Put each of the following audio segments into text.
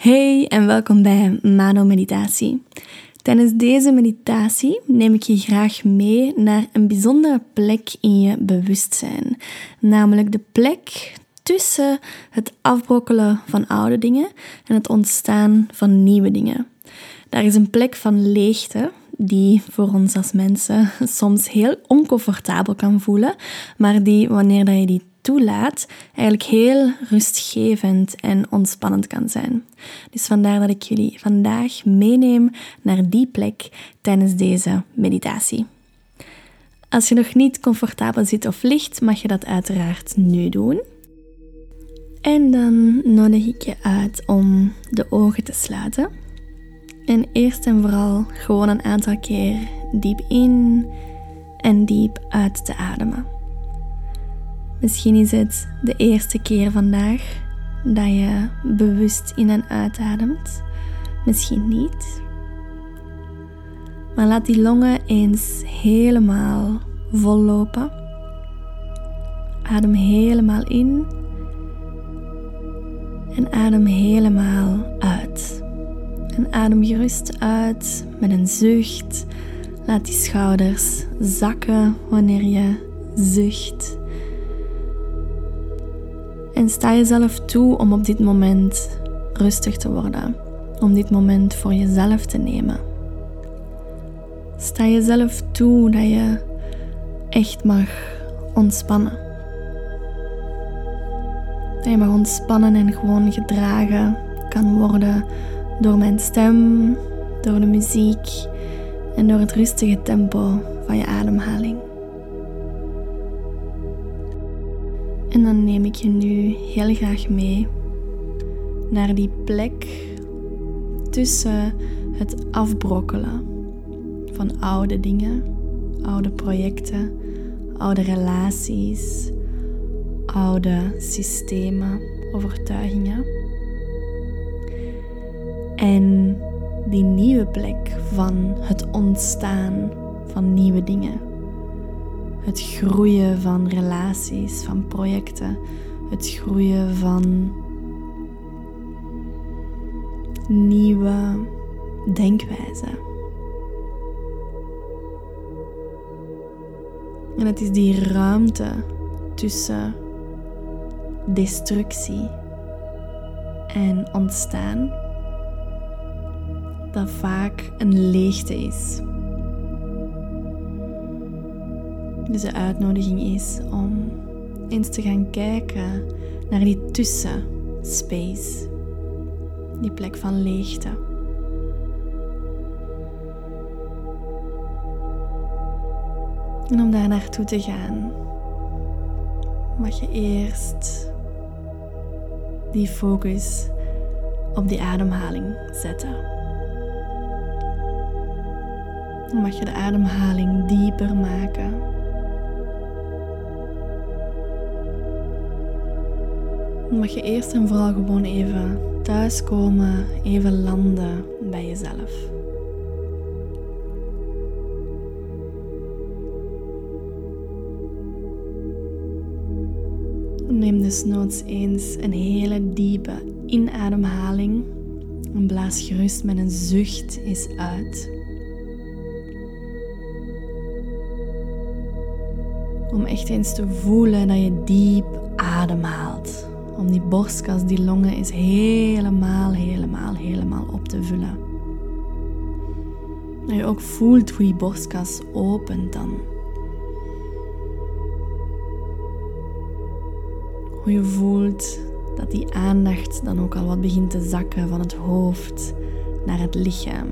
Hey en welkom bij Mano Meditatie. Tijdens deze meditatie neem ik je graag mee naar een bijzondere plek in je bewustzijn, namelijk de plek tussen het afbrokkelen van oude dingen en het ontstaan van nieuwe dingen. Daar is een plek van leegte die voor ons als mensen soms heel oncomfortabel kan voelen, maar die wanneer je die toelaat, eigenlijk heel rustgevend en ontspannend kan zijn. Dus vandaar dat ik jullie vandaag meeneem naar die plek tijdens deze meditatie. Als je nog niet comfortabel zit of ligt, mag je dat uiteraard nu doen. En dan nodig ik je uit om de ogen te sluiten. En eerst en vooral gewoon een aantal keer diep in en diep uit te ademen. Misschien is het de eerste keer vandaag dat je bewust in en uitademt. Misschien niet. Maar laat die longen eens helemaal vol lopen. Adem helemaal in en adem helemaal uit. En adem gerust uit met een zucht. Laat die schouders zakken wanneer je zucht. En sta jezelf toe om op dit moment rustig te worden. Om dit moment voor jezelf te nemen. Sta jezelf toe dat je echt mag ontspannen. Dat je mag ontspannen en gewoon gedragen kan worden door mijn stem, door de muziek en door het rustige tempo van je ademhaling. En dan neem ik je nu heel graag mee naar die plek tussen het afbrokkelen van oude dingen, oude projecten, oude relaties, oude systemen, overtuigingen. En die nieuwe plek van het ontstaan van nieuwe dingen het groeien van relaties, van projecten, het groeien van nieuwe denkwijzen. En het is die ruimte tussen destructie en ontstaan dat vaak een leegte is. Dus de uitnodiging is om eens te gaan kijken naar die tussenspace, die plek van leegte. En om daar naartoe te gaan, mag je eerst die focus op die ademhaling zetten. Dan mag je de ademhaling dieper maken. Mag je eerst en vooral gewoon even thuiskomen, even landen bij jezelf. Neem dus noods eens een hele diepe inademhaling en blaas gerust met een zucht eens uit. Om echt eens te voelen dat je diep ademhaalt om die borstkas, die longen is helemaal, helemaal, helemaal op te vullen. Dat je ook voelt hoe die borstkas opent dan. Hoe je voelt dat die aandacht dan ook al wat begint te zakken van het hoofd naar het lichaam.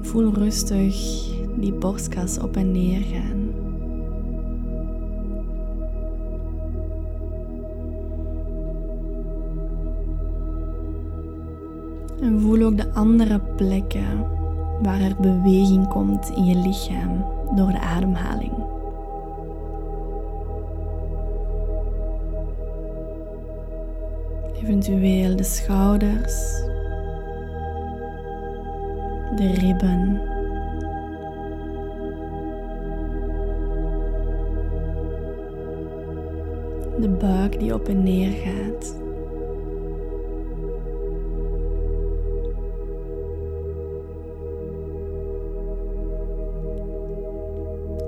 Voel rustig die borstkas op en neer gaan. En voel ook de andere plekken waar er beweging komt in je lichaam door de ademhaling. Eventueel de schouders, de ribben De buik die op en neer gaat.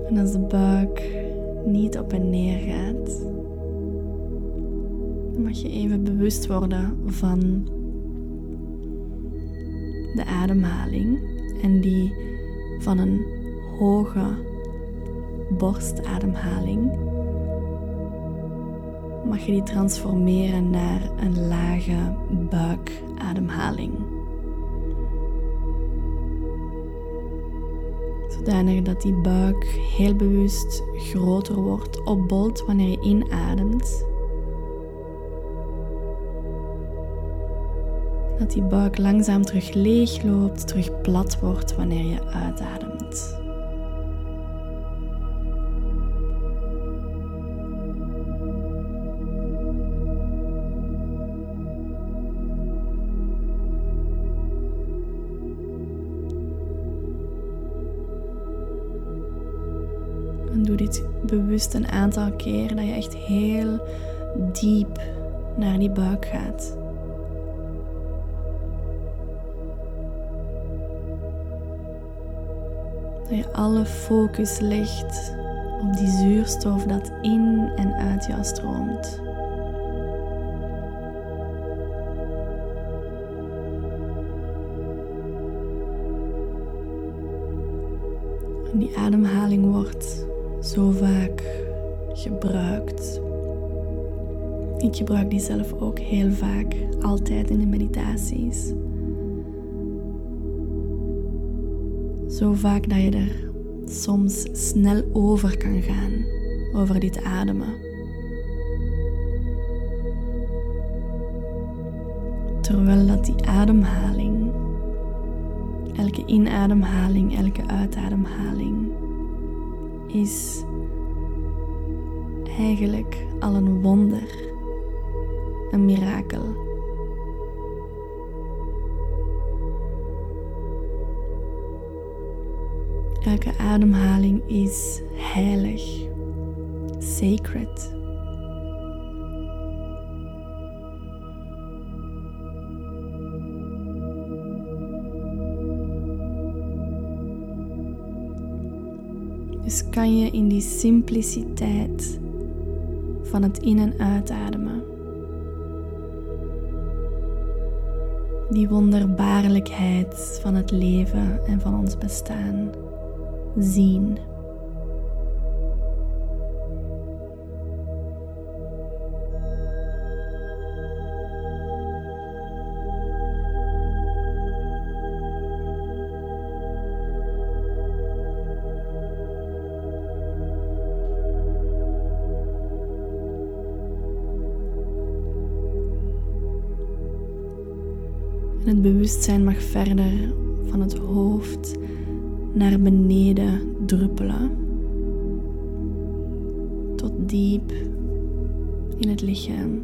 En als de buik niet op en neer gaat, dan mag je even bewust worden van de ademhaling en die van een hoge borstademhaling mag je die transformeren naar een lage buikademhaling. Zodanig dat die buik heel bewust groter wordt, opbolt wanneer je inademt. Dat die buik langzaam terug leeg loopt, terug plat wordt wanneer je uitademt. Bewust een aantal keer dat je echt heel diep naar die buik gaat. Dat je alle focus legt op die zuurstof dat in en uit jou stroomt. En die ademhaling wordt zo vaak gebruikt. Ik gebruik die zelf ook heel vaak, altijd in de meditaties. Zo vaak dat je er soms snel over kan gaan, over dit ademen. Terwijl dat die ademhaling, elke inademhaling, elke uitademhaling, is eigenlijk al een wonder, een mirakel. Elke ademhaling is heilig, sacred. Kan je in die simpliciteit van het in- en uitademen, die wonderbaarlijkheid van het leven en van ons bestaan zien. Het bewustzijn mag verder van het hoofd naar beneden druppelen. Tot diep in het lichaam.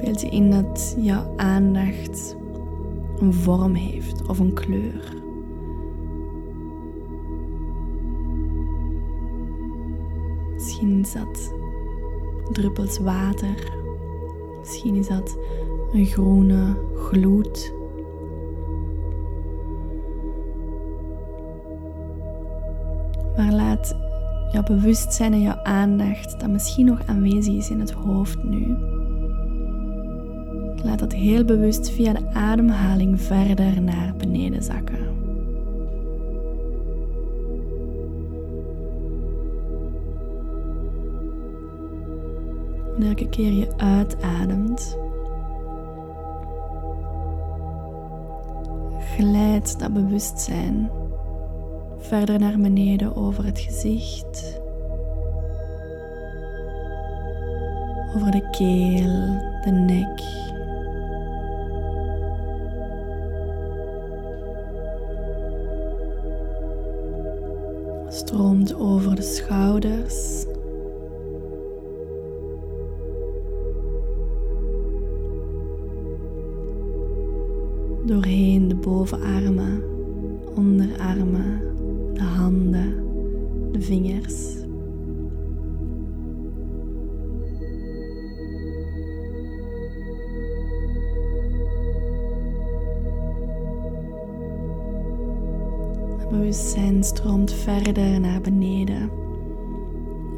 Beeld je in dat jouw aandacht een vorm heeft of een kleur. Is dat druppels water. Misschien is dat een groene gloed. Maar laat jouw bewustzijn en jouw aandacht dat misschien nog aanwezig is in het hoofd nu. Laat dat heel bewust via de ademhaling verder naar beneden zakken. En elke keer je uitademt, glijdt dat bewustzijn verder naar beneden over het gezicht, over de keel, de nek. Stroomt over de schouders. Doorheen de bovenarmen, onderarmen, de handen, de vingers. Het bewustzijn stroomt verder naar beneden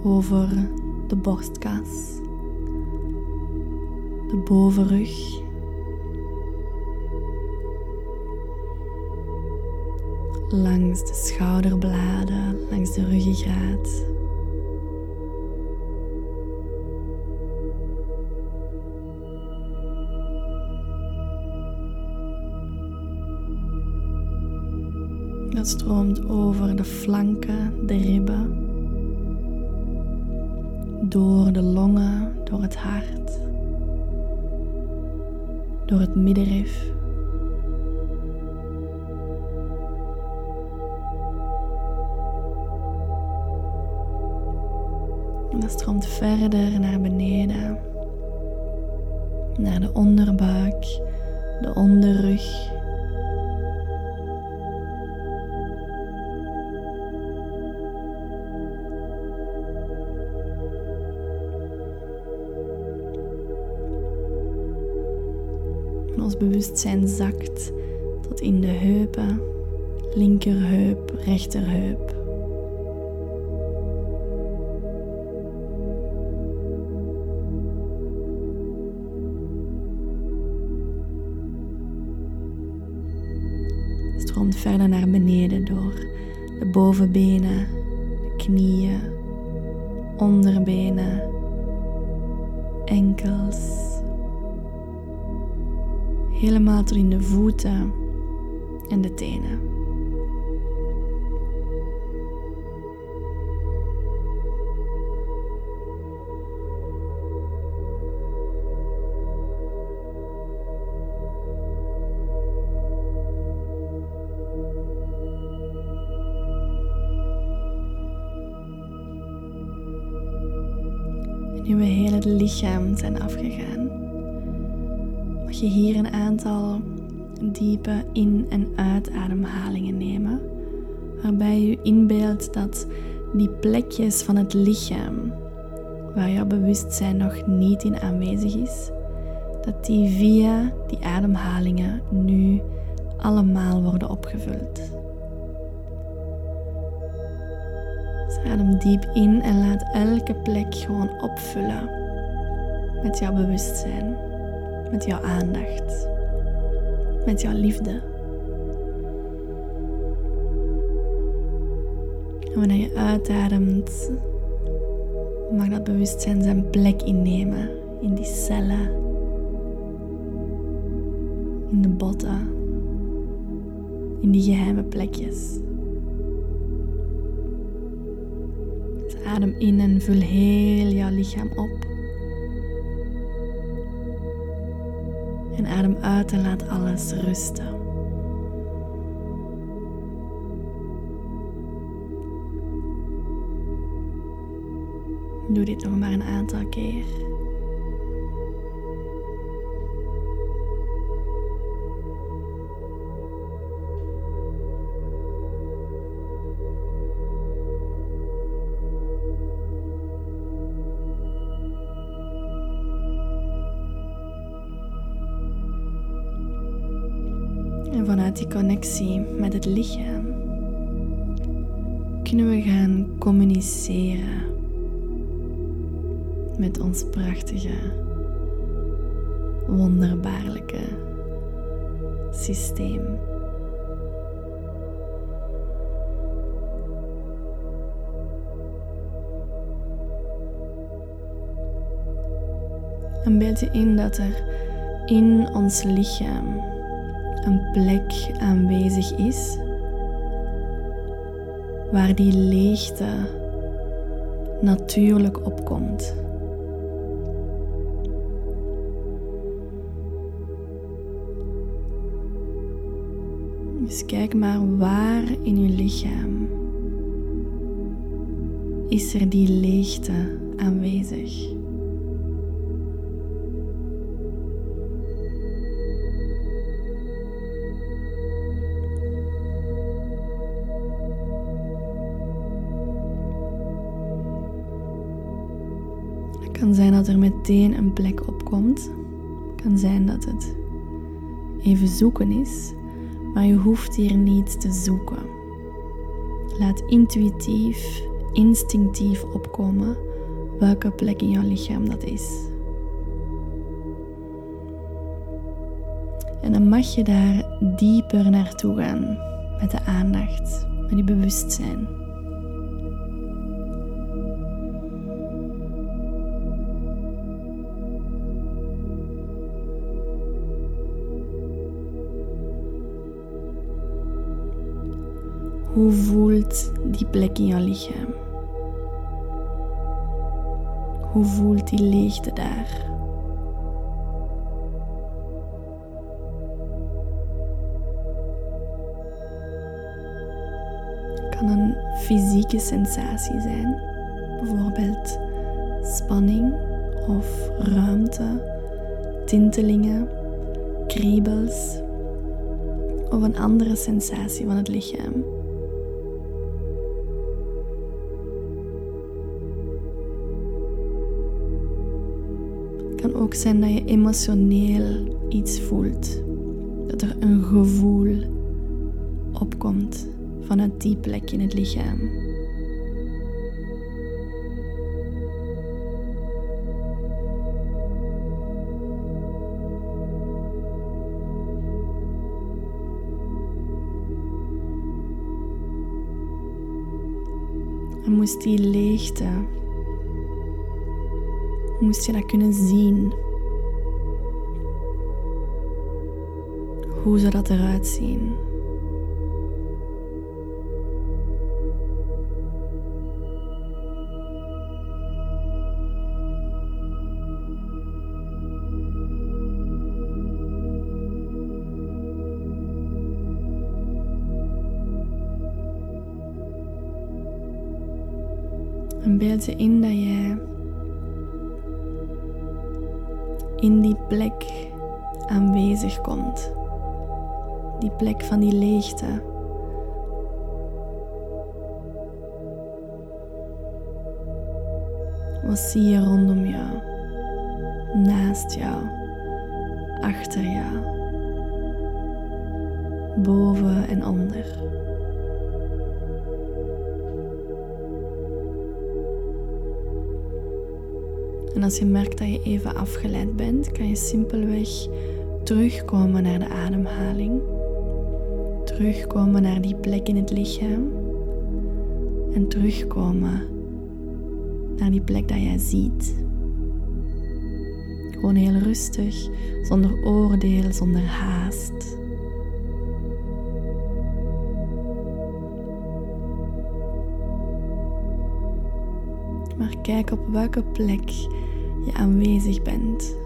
over de borstkas, de bovenrug langs de schouderbladen, langs de ruggengraat. Dat stroomt over de flanken, de ribben, door de longen, door het hart, door het middenrif. En dat stroomt verder naar beneden, naar de onderbuik, de onderrug. En ons bewustzijn zakt tot in de heupen, linkerheup, rechterheup. Stroomt verder naar beneden door de bovenbenen, de knieën, onderbenen, enkels. Helemaal tot in de voeten en de tenen. Het lichaam zijn afgegaan, mag je hier een aantal diepe in- en uitademhalingen nemen, waarbij je inbeeldt dat die plekjes van het lichaam waar jouw bewustzijn nog niet in aanwezig is, dat die via die ademhalingen nu allemaal worden opgevuld. Dus adem diep in en laat elke plek gewoon opvullen met jouw bewustzijn, met jouw aandacht, met jouw liefde. En wanneer je uitademt, mag dat bewustzijn zijn plek innemen in die cellen, in de botten, in die geheime plekjes. Adem in en vul heel jouw lichaam op. En adem uit en laat alles rusten. Doe dit nog maar een aantal keer. Connectie met het lichaam kunnen we gaan communiceren met ons prachtige, wonderbaarlijke systeem. En beeld in dat er in ons lichaam een plek aanwezig is waar die leegte natuurlijk opkomt. Dus kijk maar waar in je lichaam is er die leegte aanwezig. Kan zijn dat er meteen een plek opkomt. kan zijn dat het even zoeken is, maar je hoeft hier niet te zoeken. Laat intuïtief, instinctief opkomen welke plek in jouw lichaam dat is. En dan mag je daar dieper naartoe gaan met de aandacht, met die bewustzijn. Hoe voelt die plek in jouw lichaam? Hoe voelt die leegte daar? kan een fysieke sensatie zijn, bijvoorbeeld spanning of ruimte, tintelingen, kriebels of een andere sensatie van het lichaam. Ook zijn dat je emotioneel iets voelt, dat er een gevoel opkomt vanuit die plek in het lichaam. En moest die leegte, moest je dat kunnen zien? Hoe zou dat eruit zien? En beeld in dat je in die plek aanwezig komt. Die plek van die leegte. Wat zie je rondom jou? Naast jou? Achter jou? Boven en onder? En als je merkt dat je even afgeleid bent, kan je simpelweg terugkomen naar de ademhaling. Terugkomen naar die plek in het lichaam. En terugkomen naar die plek dat jij ziet. Gewoon heel rustig, zonder oordeel, zonder haast. Maar kijk op welke plek je aanwezig bent.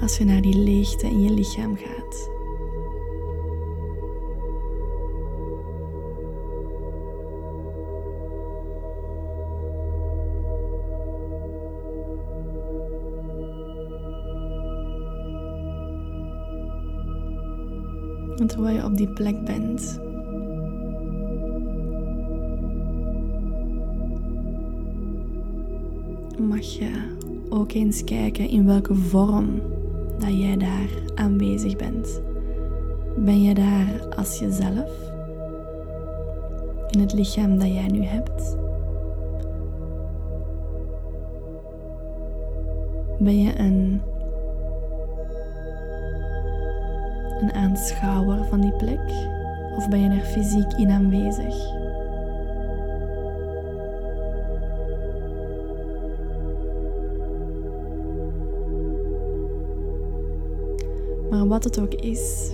Als je naar die leegte in je lichaam gaat. En terwijl je op die plek bent, mag je ook eens kijken in welke vorm dat jij daar aanwezig bent. Ben je daar als jezelf? In het lichaam dat jij nu hebt? Ben je een, een aanschouwer van die plek? Of ben je er fysiek in aanwezig? Maar wat het ook is,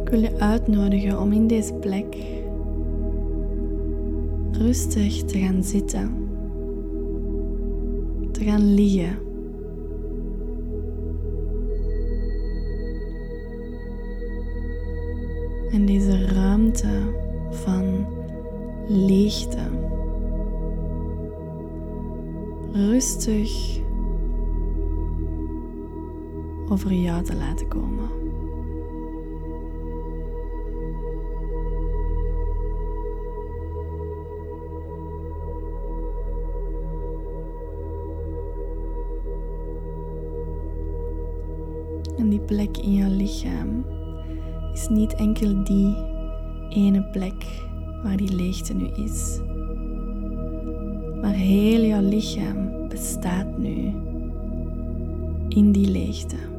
ik wil je uitnodigen om in deze plek rustig te gaan zitten, te gaan liggen. En deze ruimte van leegte rustig over jou te laten komen. En die plek in jouw lichaam is niet enkel die ene plek waar die leegte nu is. Maar heel jouw lichaam bestaat nu in die leegte.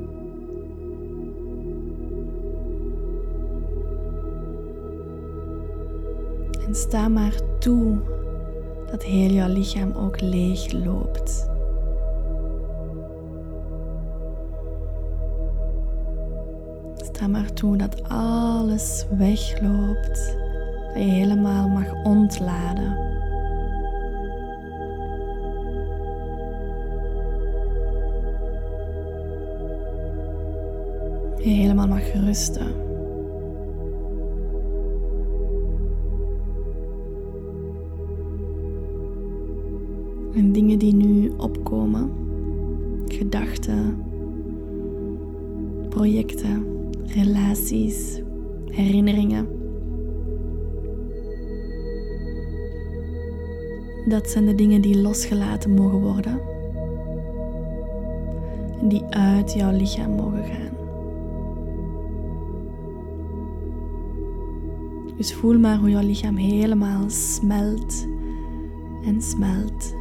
En sta maar toe dat heel jouw lichaam ook leeg loopt. Sta maar toe dat alles wegloopt, dat je helemaal mag ontladen. Je helemaal mag rusten. En dingen die nu opkomen, gedachten, projecten, relaties, herinneringen. Dat zijn de dingen die losgelaten mogen worden. En die uit jouw lichaam mogen gaan. Dus voel maar hoe jouw lichaam helemaal smelt en smelt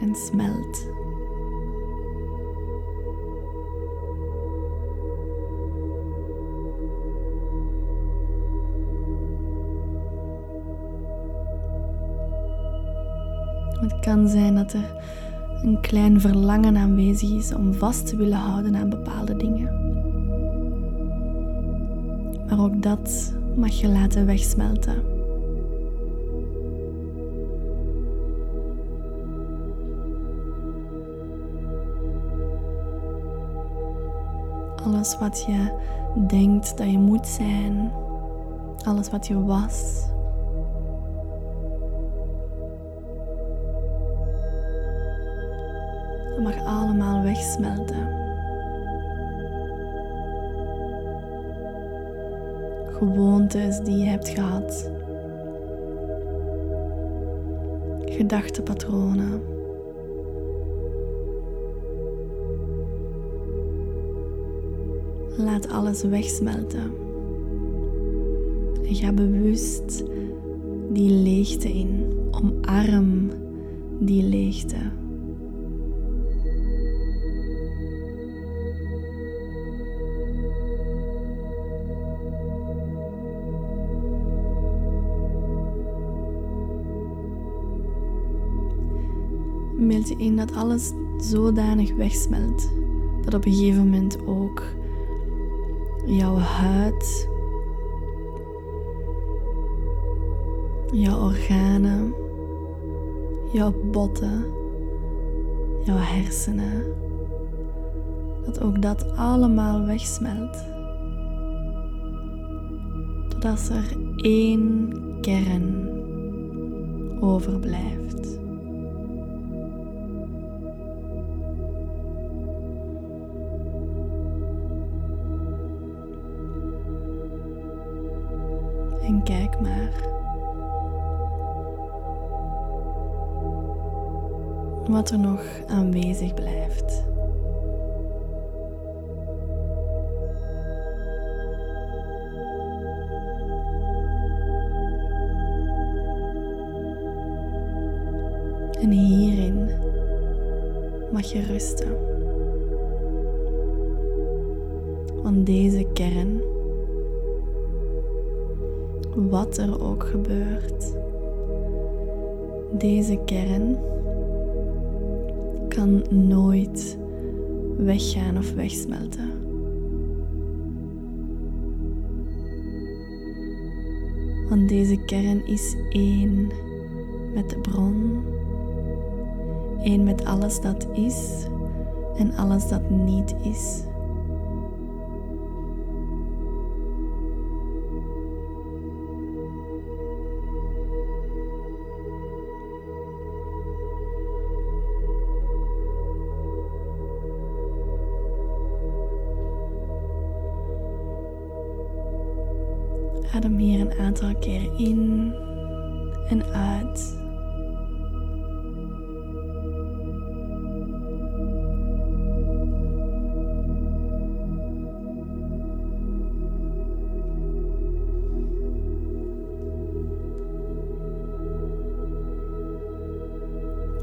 en smelt. Het kan zijn dat er een klein verlangen aanwezig is om vast te willen houden aan bepaalde dingen. Maar ook dat mag je laten wegsmelten. Alles wat je denkt dat je moet zijn, alles wat je was, dat mag allemaal wegsmelten. gewoontes die je hebt gehad, gedachtepatronen. Laat alles wegsmelten. En ga bewust die leegte in. Omarm die leegte. beeld je in dat alles zodanig wegsmelt dat op een gegeven moment ook jouw huid, jouw organen, jouw botten, jouw hersenen, dat ook dat allemaal wegsmelt. Totdat er één kern overblijft. Wat er nog aanwezig blijft. En hierin mag je rusten. Want deze kern wat er ook gebeurt. Deze kern kan nooit weggaan of wegsmelten. Want deze kern is één met de bron, één met alles dat is en alles dat niet is. Adem hier een aantal keer in en uit.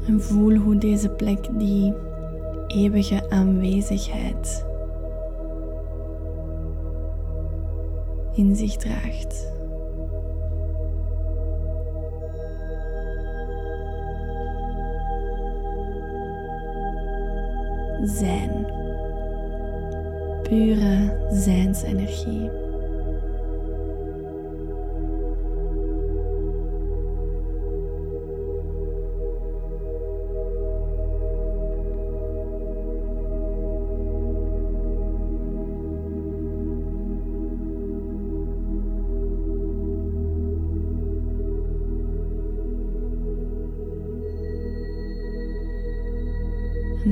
En voel hoe deze plek die eeuwige aanwezigheid in zich draagt. Zijn. Pure zijnsenergie.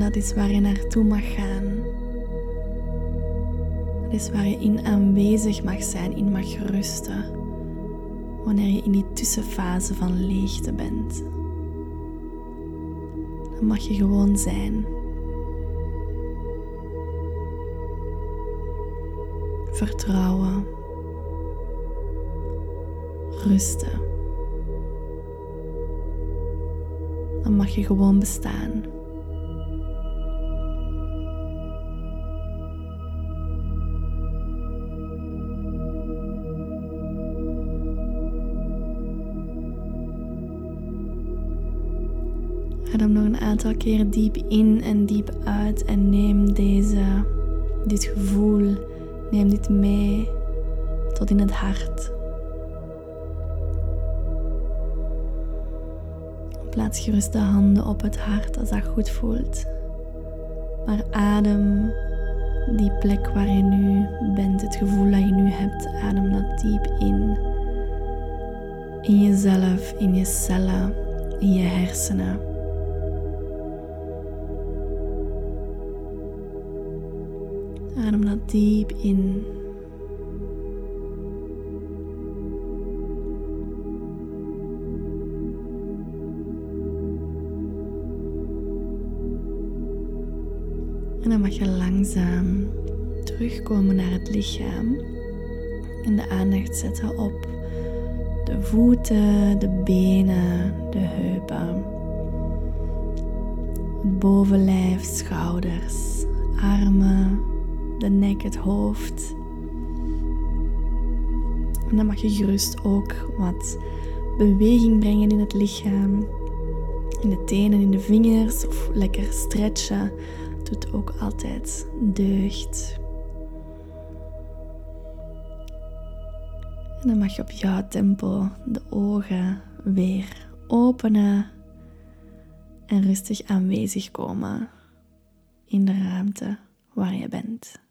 Dat is waar je naartoe mag gaan. Dat is waar je in aanwezig mag zijn, in mag rusten. Wanneer je in die tussenfase van leegte bent. Dan mag je gewoon zijn. Vertrouwen. Rusten. Dan mag je gewoon bestaan. Adem nog een aantal keer diep in en diep uit en neem deze, dit gevoel, neem dit mee tot in het hart. Plaats gerust de handen op het hart als dat goed voelt. Maar adem die plek waar je nu bent, het gevoel dat je nu hebt, adem dat diep in. In jezelf, in je cellen, in je hersenen. Adem dat diep in. En dan mag je langzaam terugkomen naar het lichaam en de aandacht zetten op de voeten, de benen, de heupen, het bovenlijf, schouders, armen, de nek, het hoofd. En dan mag je gerust ook wat beweging brengen in het lichaam. In de tenen, in de vingers of lekker stretchen. Doet ook altijd deugd. En dan mag je op jouw tempo de ogen weer openen en rustig aanwezig komen in de ruimte waar je bent.